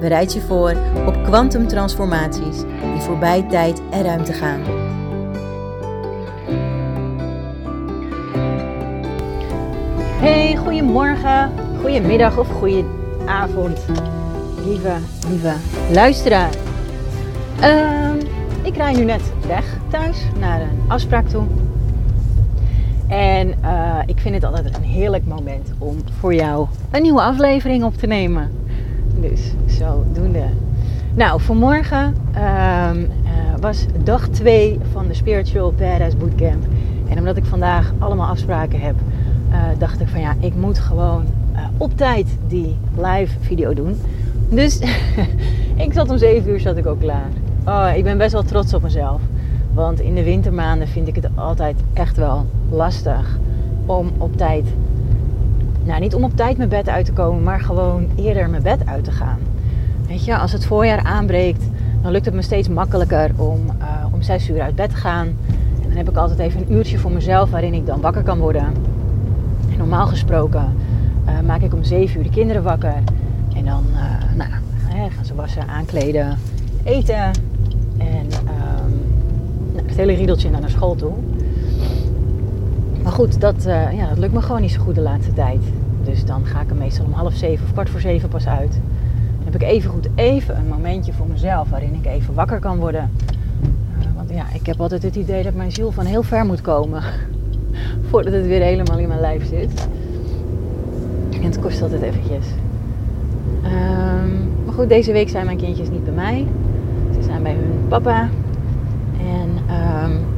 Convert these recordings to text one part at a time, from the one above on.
Bereid je voor op kwantumtransformaties die voorbij tijd en ruimte gaan. Hey, goedemorgen, goedemiddag of goedenavond, lieve, lieve luisteraar. Ehm, ik rij nu net weg thuis naar een afspraak toe. En uh, ik vind het altijd een heerlijk moment om voor jou een nieuwe aflevering op te nemen. Dus zodoende. Nou, vanmorgen um, was dag 2 van de Spiritual Badass Bootcamp. En omdat ik vandaag allemaal afspraken heb, uh, dacht ik van ja, ik moet gewoon uh, op tijd die live video doen. Dus ik zat om 7 uur zat ik ook klaar. Oh, ik ben best wel trots op mezelf. Want in de wintermaanden vind ik het altijd echt wel lastig om op tijd nou, niet om op tijd mijn bed uit te komen, maar gewoon eerder mijn bed uit te gaan. Weet je, als het voorjaar aanbreekt, dan lukt het me steeds makkelijker om, uh, om 6 uur uit bed te gaan. En dan heb ik altijd even een uurtje voor mezelf waarin ik dan wakker kan worden. En normaal gesproken uh, maak ik om 7 uur de kinderen wakker. En dan uh, nou, gaan ze wassen, aankleden, eten. En um, nou, het hele riedeltje naar school toe. Maar goed, dat, uh, ja, lukt me gewoon niet zo goed de laatste tijd. Dus dan ga ik er meestal om half zeven of kwart voor zeven pas uit. Dan heb ik even goed even een momentje voor mezelf waarin ik even wakker kan worden. Uh, want ja, ik heb altijd het idee dat mijn ziel van heel ver moet komen. voordat het weer helemaal in mijn lijf zit. En het kost altijd eventjes. Um, maar goed, deze week zijn mijn kindjes niet bij mij. Ze zijn bij hun papa. En um,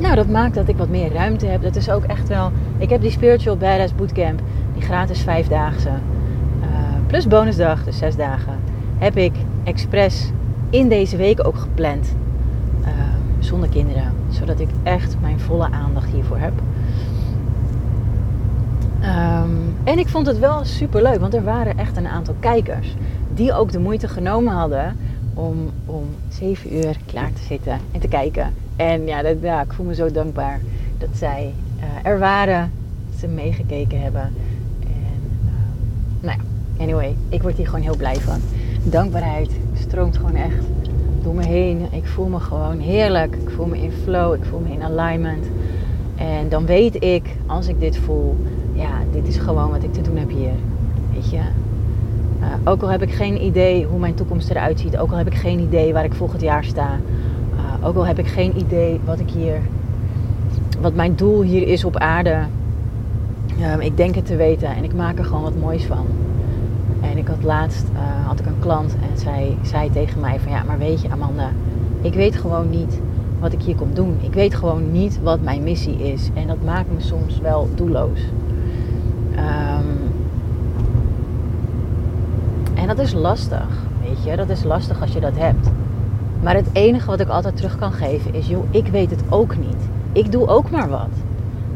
nou, dat maakt dat ik wat meer ruimte heb. Dat is ook echt wel. Ik heb die Spiritual Badass Bootcamp, die gratis vijfdaagse, uh, plus bonusdag, dus zes dagen, heb ik expres in deze week ook gepland. Uh, zonder kinderen, zodat ik echt mijn volle aandacht hiervoor heb. Um, en ik vond het wel super leuk, want er waren echt een aantal kijkers die ook de moeite genomen hadden om om 7 uur klaar te zitten en te kijken. En ja, dat, ik voel me zo dankbaar dat zij uh, er waren, dat ze meegekeken hebben. En uh, nou ja, anyway, ik word hier gewoon heel blij van. Dankbaarheid stroomt gewoon echt door me heen. Ik voel me gewoon heerlijk. Ik voel me in flow, ik voel me in alignment. En dan weet ik, als ik dit voel, ja, dit is gewoon wat ik te doen heb hier. Weet je, uh, ook al heb ik geen idee hoe mijn toekomst eruit ziet, ook al heb ik geen idee waar ik volgend jaar sta, ook al heb ik geen idee wat ik hier, wat mijn doel hier is op aarde, uh, ik denk het te weten en ik maak er gewoon wat moois van. En ik had laatst uh, had ik een klant en zij zei tegen mij van ja, maar weet je Amanda, ik weet gewoon niet wat ik hier kom doen. Ik weet gewoon niet wat mijn missie is en dat maakt me soms wel doelloos. Um, en dat is lastig, weet je. Dat is lastig als je dat hebt. Maar het enige wat ik altijd terug kan geven is, joh, ik weet het ook niet. Ik doe ook maar wat.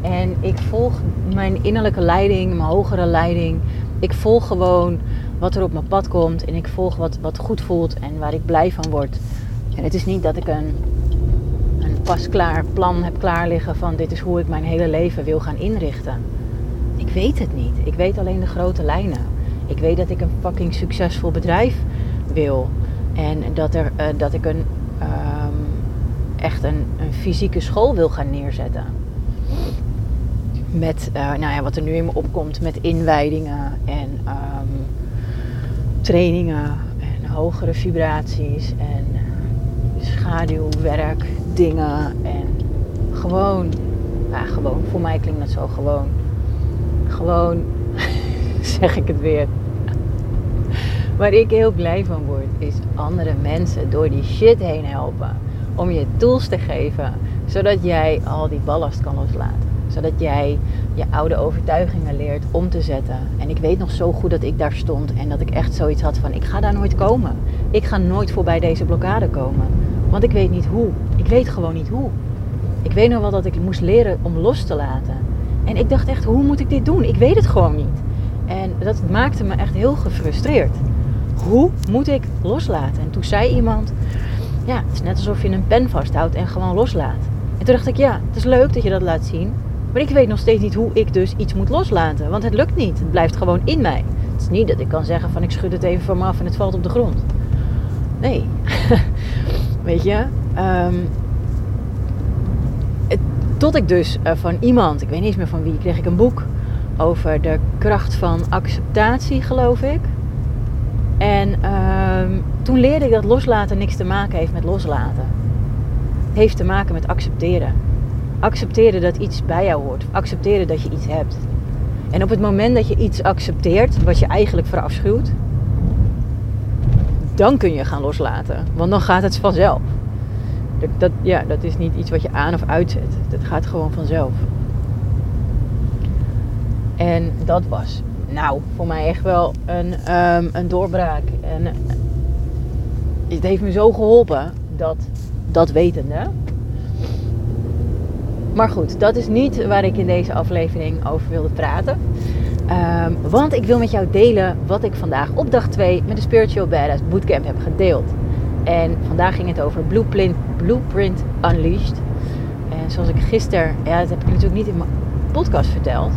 En ik volg mijn innerlijke leiding, mijn hogere leiding. Ik volg gewoon wat er op mijn pad komt. En ik volg wat, wat goed voelt en waar ik blij van word. En het is niet dat ik een, een pasklaar plan heb klaar liggen van dit is hoe ik mijn hele leven wil gaan inrichten. Ik weet het niet. Ik weet alleen de grote lijnen. Ik weet dat ik een fucking succesvol bedrijf wil. En dat, er, uh, dat ik een, um, echt een, een, fysieke school wil gaan neerzetten. Met uh, nou ja, wat er nu in me opkomt met inwijdingen en um, trainingen en hogere vibraties en schaduwwerk, dingen en gewoon, ja, gewoon, voor mij klinkt dat zo gewoon. Gewoon zeg ik het weer. Waar ik heel blij van word, is andere mensen door die shit heen helpen. Om je tools te geven, zodat jij al die ballast kan loslaten. Zodat jij je oude overtuigingen leert om te zetten. En ik weet nog zo goed dat ik daar stond en dat ik echt zoiets had van: ik ga daar nooit komen. Ik ga nooit voorbij deze blokkade komen. Want ik weet niet hoe. Ik weet gewoon niet hoe. Ik weet nog wel dat ik moest leren om los te laten. En ik dacht echt: hoe moet ik dit doen? Ik weet het gewoon niet. En dat maakte me echt heel gefrustreerd. Hoe moet ik loslaten? En toen zei iemand: Ja, het is net alsof je een pen vasthoudt en gewoon loslaat. En toen dacht ik: Ja, het is leuk dat je dat laat zien. Maar ik weet nog steeds niet hoe ik dus iets moet loslaten. Want het lukt niet. Het blijft gewoon in mij. Het is niet dat ik kan zeggen van ik schud het even van me af en het valt op de grond. Nee. weet je. Ehm, tot ik dus uh, van iemand, ik weet niet eens meer van wie, kreeg ik een boek over de kracht van acceptatie, geloof ik. En ehm, toen leerde ik dat loslaten niks te maken heeft met loslaten. Het heeft te maken met accepteren. Accepteren dat iets bij jou hoort. Accepteren dat je iets hebt. En op het moment dat je iets accepteert, wat je eigenlijk verafschuwt, dan kun je gaan loslaten. Want dan gaat het vanzelf. Dat, dat, ja, dat is niet iets wat je aan of uitzet. Dat gaat gewoon vanzelf. En dat was, nou, voor mij echt wel een, um, een doorbraak. En het heeft me zo geholpen, dat, dat wetende. Maar goed, dat is niet waar ik in deze aflevering over wilde praten. Um, want ik wil met jou delen wat ik vandaag op dag 2 met de Spiritual Badass Bootcamp heb gedeeld. En vandaag ging het over Blueprint, Blueprint Unleashed. En zoals ik gisteren, ja, dat heb ik natuurlijk niet in mijn podcast verteld.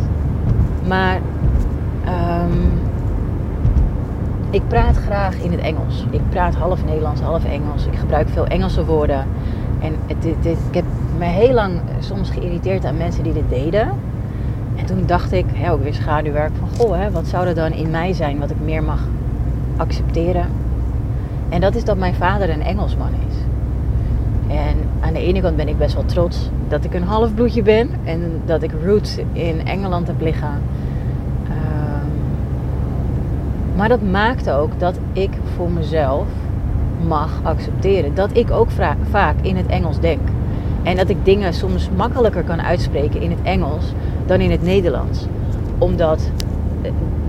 Maar um, ik praat graag in het Engels. Ik praat half Nederlands, half Engels. Ik gebruik veel Engelse woorden. En ik heb me heel lang soms geïrriteerd aan mensen die dit deden. En toen dacht ik, hè, ook weer schaduwwerk, van goh, hè, wat zou er dan in mij zijn wat ik meer mag accepteren? En dat is dat mijn vader een Engelsman is. En aan de ene kant ben ik best wel trots dat ik een halfbloedje ben en dat ik roots in Engeland heb liggen. Ehm, maar dat maakt ook dat ik voor mezelf mag accepteren. Dat ik ook vaak in het Engels denk. En dat ik dingen soms makkelijker kan uitspreken in het Engels dan in het Nederlands. Omdat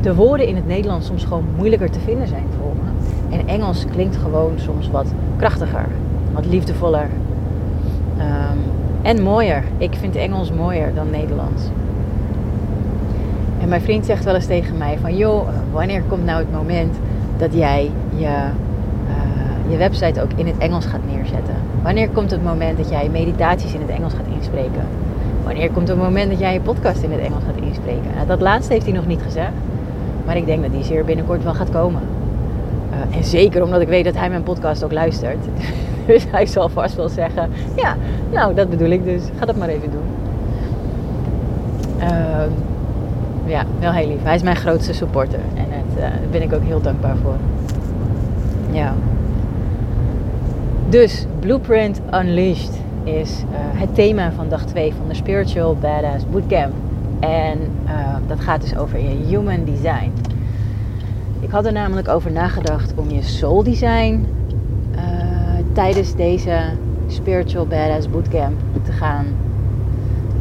de woorden in het Nederlands soms gewoon moeilijker te vinden zijn voor me. En Engels klinkt gewoon soms wat krachtiger, wat liefdevoller. Um, en mooier. Ik vind Engels mooier dan Nederlands. En mijn vriend zegt wel eens tegen mij van... joh, wanneer komt nou het moment dat jij je, uh, je website ook in het Engels gaat neerzetten? Wanneer komt het moment dat jij meditaties in het Engels gaat inspreken? Wanneer komt het moment dat jij je podcast in het Engels gaat inspreken? Nou, dat laatste heeft hij nog niet gezegd. Maar ik denk dat die zeer binnenkort wel gaat komen. Uh, en zeker omdat ik weet dat hij mijn podcast ook luistert. Dus hij zal vast wel zeggen: Ja, nou, dat bedoel ik dus. Ga dat maar even doen. Uh, ja, wel heel lief. Hij is mijn grootste supporter. En het, uh, daar ben ik ook heel dankbaar voor. Ja. Dus Blueprint Unleashed is uh, het thema van dag 2 van de Spiritual Badass Bootcamp. En uh, dat gaat dus over je human design. Ik had er namelijk over nagedacht om je soul design tijdens deze Spiritual Badass Bootcamp te gaan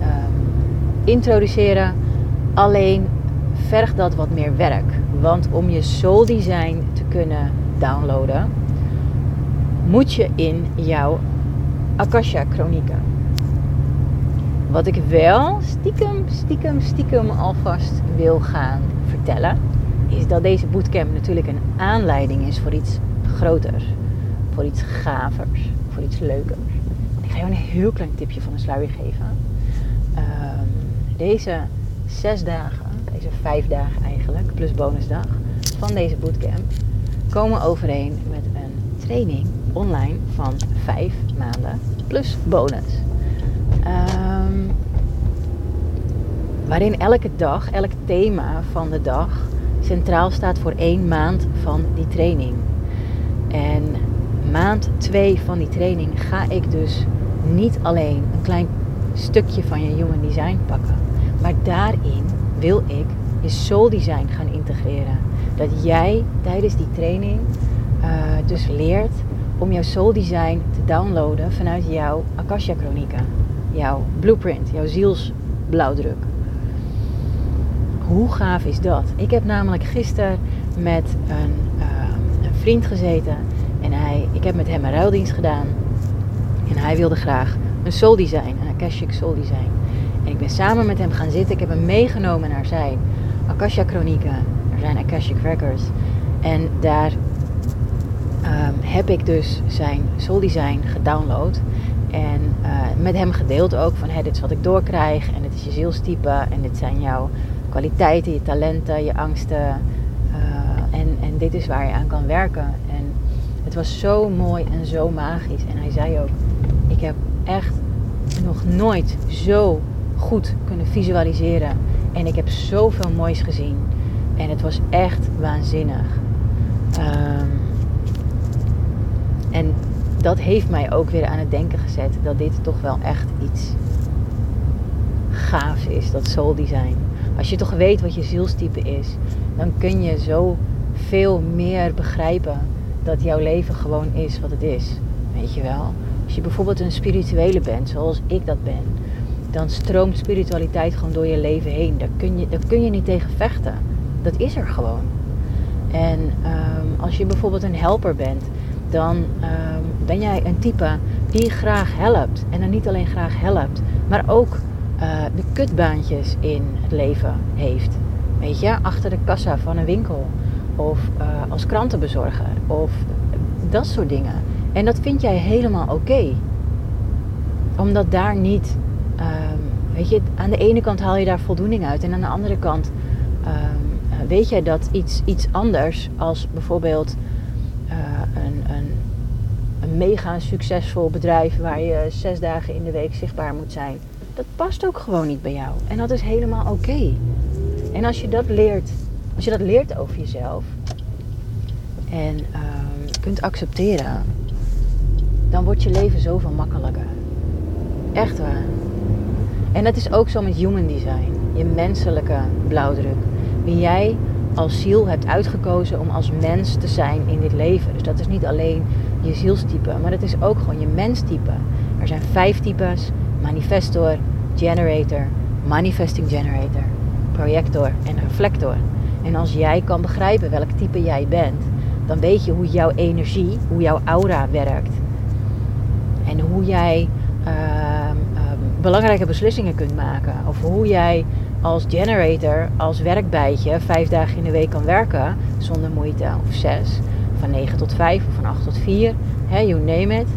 um, introduceren. Alleen vergt dat wat meer werk. Want om je soul design te kunnen downloaden, moet je in jouw Akasha Chronieken. Wat ik wel stiekem, stiekem, stiekem alvast wil gaan vertellen, is dat deze bootcamp natuurlijk een aanleiding is voor iets groters, voor iets gavers, voor iets leukers. Ik ga je een heel klein tipje van de sluier geven. Um, deze zes dagen, deze vijf dagen eigenlijk, plus bonusdag van deze bootcamp, komen overeen met een training online van vijf maanden plus bonus. Um, waarin elke dag, elk thema van de dag centraal staat voor één maand van die training. En maand 2 van die training ga ik dus niet alleen een klein stukje van je human design pakken, maar daarin wil ik je soul design gaan integreren. Dat jij tijdens die training uh, dus leert om jouw soul design te downloaden vanuit jouw Akasha Chronieken. Jouw blueprint, jouw ziels blauwdruk. Hoe gaaf is dat? Ik heb namelijk gisteren met een, uh, een vriend gezeten en hij, ik heb met hem een ruildienst gedaan. En hij wilde graag een soul design, een Akashic soul design. En ik ben samen met hem gaan zitten. Ik heb hem meegenomen naar zijn Akasha Chronieken, naar zijn Akashic Records. En daar um, heb ik dus zijn soul design gedownload. En uh, met hem gedeeld ook van hey, dit is wat ik doorkrijg. En dit is je zielstype. En dit zijn jouw kwaliteiten, je talenten, je angsten. Uh, en, en dit is waar je aan kan werken. En het was zo mooi en zo magisch. En hij zei ook, ik heb echt nog nooit zo goed kunnen visualiseren. En ik heb zoveel moois gezien. En het was echt waanzinnig. Um, en dat heeft mij ook weer aan het denken gezet dat dit toch wel echt iets gaafs is, dat soul design. Als je toch weet wat je zielstype is, dan kun je zo veel meer begrijpen dat jouw leven gewoon is wat het is. Weet je wel? Als je bijvoorbeeld een spirituele bent, zoals ik dat ben, dan stroomt spiritualiteit gewoon door je leven heen. Daar kun je, daar kun je niet tegen vechten. Dat is er gewoon. En um, als je bijvoorbeeld een helper bent, dan um, ben jij een type die graag helpt. En dan niet alleen graag helpt, maar ook uh, de kutbaantjes in het leven heeft. Weet je, achter de kassa van een winkel. Of uh, als krantenbezorger. Of dat soort dingen. En dat vind jij helemaal oké. Omdat daar niet, um, weet je, aan de ene kant haal je daar voldoening uit. En aan de andere kant um, weet jij dat iets, iets anders als bijvoorbeeld uh, een, een, een mega succesvol bedrijf waar je zes dagen in de week zichtbaar moet zijn. Dat past ook gewoon niet bij jou. En dat is helemaal oké. En als je dat leert, als je dat leert over jezelf en uh, kunt accepteren, dan wordt je leven zoveel makkelijker. Echt waar. En dat is ook zo met human design, je menselijke blauwdruk. Wie jij als ziel hebt uitgekozen om als mens te zijn in dit leven. Dus dat is niet alleen je zielstype, maar het is ook gewoon je menstype. Er zijn vijf types: manifestor, generator, manifesting generator, projector en reflector. En als jij kan begrijpen welk type jij bent, dan weet je hoe jouw energie, hoe jouw aura werkt. En hoe jij uh, belangrijke beslissingen kunt maken. Of hoe jij als generator, als werkbijtje, vijf dagen in de week kan werken zonder moeite. Of zes, van 9 tot 5 of van 8 tot 4, hè, you name it.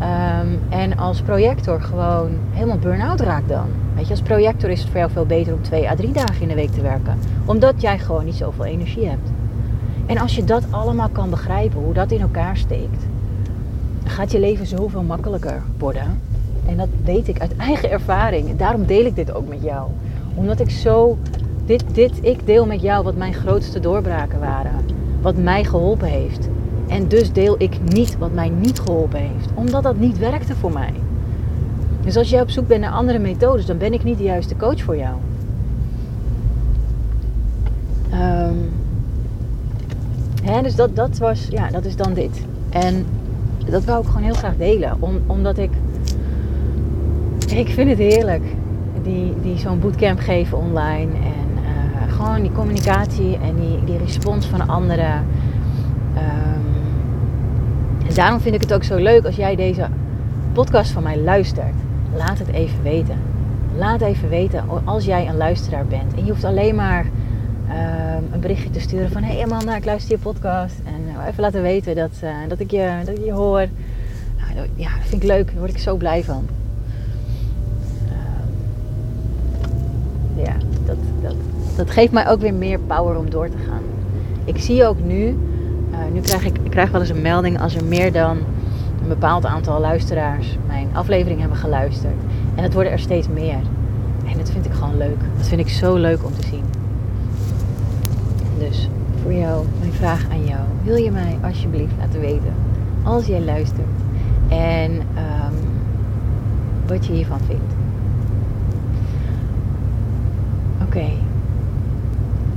Um, en als projector gewoon helemaal burn-out raakt dan. Weet je, als projector is het voor jou veel beter om twee à drie dagen in de week te werken. Omdat jij gewoon niet zoveel energie hebt. En als je dat allemaal kan begrijpen, hoe dat in elkaar steekt, gaat je leven zoveel makkelijker worden. En dat weet ik uit eigen ervaring. Daarom deel ik dit ook met jou. Omdat ik zo. Dit, dit, ik deel met jou wat mijn grootste doorbraken waren. Wat mij geholpen heeft. En dus deel ik niet wat mij niet geholpen heeft. Omdat dat niet werkte voor mij. Dus als jij op zoek bent naar andere methodes, dan ben ik niet de juiste coach voor jou. Hè, dus dat, dat was, ja, dat is dan dit. En dat wou ik gewoon heel graag delen. Om, omdat ik, ik vind het heerlijk. Die, die zo'n bootcamp geven online. En uh, gewoon die communicatie en die, die respons van anderen. Um, en daarom vind ik het ook zo leuk als jij deze podcast van mij luistert. Laat het even weten. Laat even weten als jij een luisteraar bent. En je hoeft alleen maar um, een berichtje te sturen van... Hé hey Amanda, ik luister je podcast. En uh, even laten weten dat, uh, dat, ik je, dat ik je hoor. Nou, ja, dat vind ik leuk. Daar word ik zo blij van. Um, ja, dat, dat, geeft mij ook weer meer power om door te gaan. Ik zie ook nu... Uh, nu krijg ik, ik krijg wel eens een melding als er meer dan een bepaald aantal luisteraars mijn aflevering hebben geluisterd. En het worden er steeds meer. En dat vind ik gewoon leuk. Dat vind ik zo leuk om te zien. Dus voor jou, mijn vraag aan jou. Wil je mij alsjeblieft laten weten, als jij luistert, en um, wat je hiervan vindt? Oké.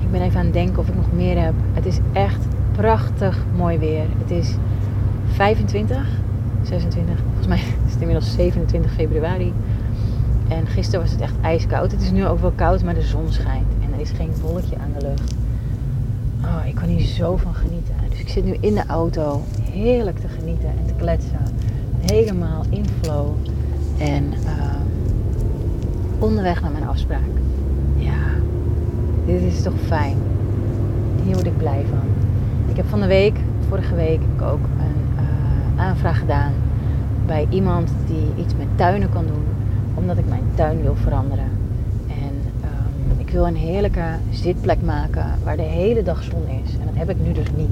Ik ben even aan het denken of ik nog meer heb. Het is echt prachtig mooi weer. Het is 25, 26, volgens mij is het inmiddels 27 februari. En gisteren was het echt ijskoud. Het is nu ook wel koud, maar de zon schijnt. En er is geen wolkje aan de lucht. Oh, ik kan hier zo van genieten. Dus ik zit nu in de auto. Heerlijk te genieten en te kletsen. Helemaal in flow. En uh, onderweg naar mijn afspraak. Ja, dit is toch fijn. Hier word ik blij van. Ik heb van de week, vorige week, ook een uh, aanvraag gedaan bij iemand die iets met tuinen kan doen, omdat ik mijn tuin wil veranderen. En um, ik wil een heerlijke zitplek maken waar de hele dag zon is. En dat heb ik nu dus niet.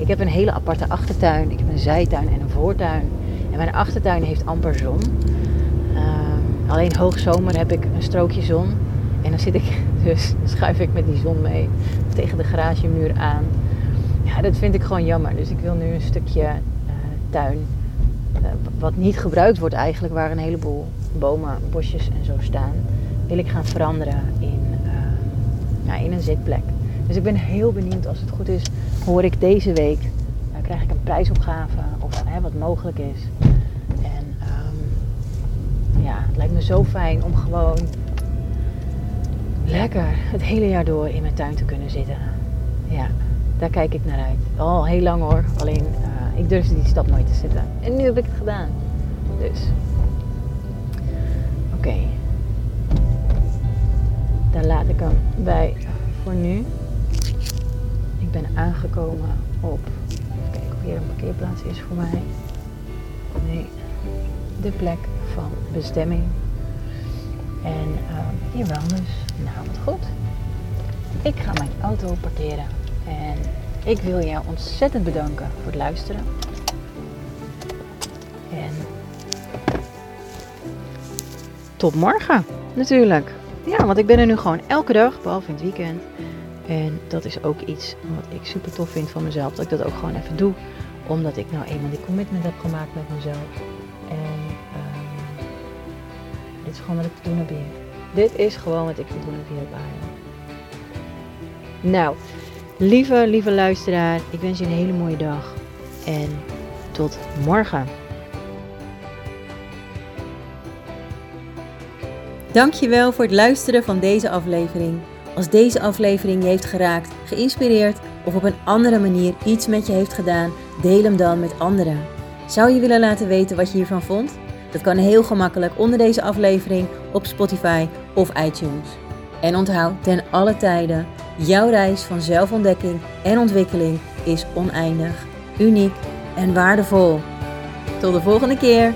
Ik heb een hele aparte achtertuin, ik heb een zijtuin en een voortuin. En mijn achtertuin heeft amper zon. Uh, alleen hoogzomer heb ik een strookje zon. En dan zit ik dus, schuif ik met die zon mee tegen de garagemuur aan. Ja, dat vind ik gewoon jammer. Dus ik wil nu een stukje uh, tuin eh, wat niet gebruikt wordt eigenlijk, waar een heleboel bomen, bosjes en zo staan, wil ik gaan veranderen in, uh, ja, in een zitplek. Dus ik ben heel benieuwd als het goed is, hoor ik deze week, krijg ik een prijsopgave of wat mogelijk is. En um, ja, het lijkt me zo fijn om gewoon lekker het hele jaar door in mijn tuin te kunnen zitten. Ja, daar kijk ik naar uit. Al heel lang hoor, alleen ik durfde die stap nooit te zetten. En nu heb ik het gedaan. Dus. Oké. Okay. Daar laat ik hem bij voor nu. Ik ben aangekomen op. Even kijken of hier een parkeerplaats is voor mij. Nee. De plek van bestemming. En uh, jawel dus. Nou, wat goed. Ik ga mijn auto parkeren. En ik wil jou ontzettend bedanken voor het luisteren. En tot morgen natuurlijk. Ja, want ik ben er nu gewoon elke dag, behalve in het weekend. En dat is ook iets wat ik super tof vind van mezelf. Dat ik dat ook gewoon even doe. Omdat ik nou eenmaal die commitment heb gemaakt met mezelf. Gewoon wat ik te doen heb hier. Dit is gewoon wat ik te doen heb hier op aarde. Nou, Lieve, lieve luisteraar, ik wens je een hele mooie dag en tot morgen. Dankjewel voor het luisteren van deze aflevering. Als deze aflevering je heeft geraakt, geïnspireerd of op een andere manier iets met je heeft gedaan, deel hem dan met anderen. Zou je willen laten weten wat je hiervan vond? Dat kan heel gemakkelijk onder deze aflevering op Spotify of iTunes. En onthoud ten alle tijden Jouw reis van zelfontdekking en ontwikkeling is oneindig, uniek en waardevol. Tot de volgende keer.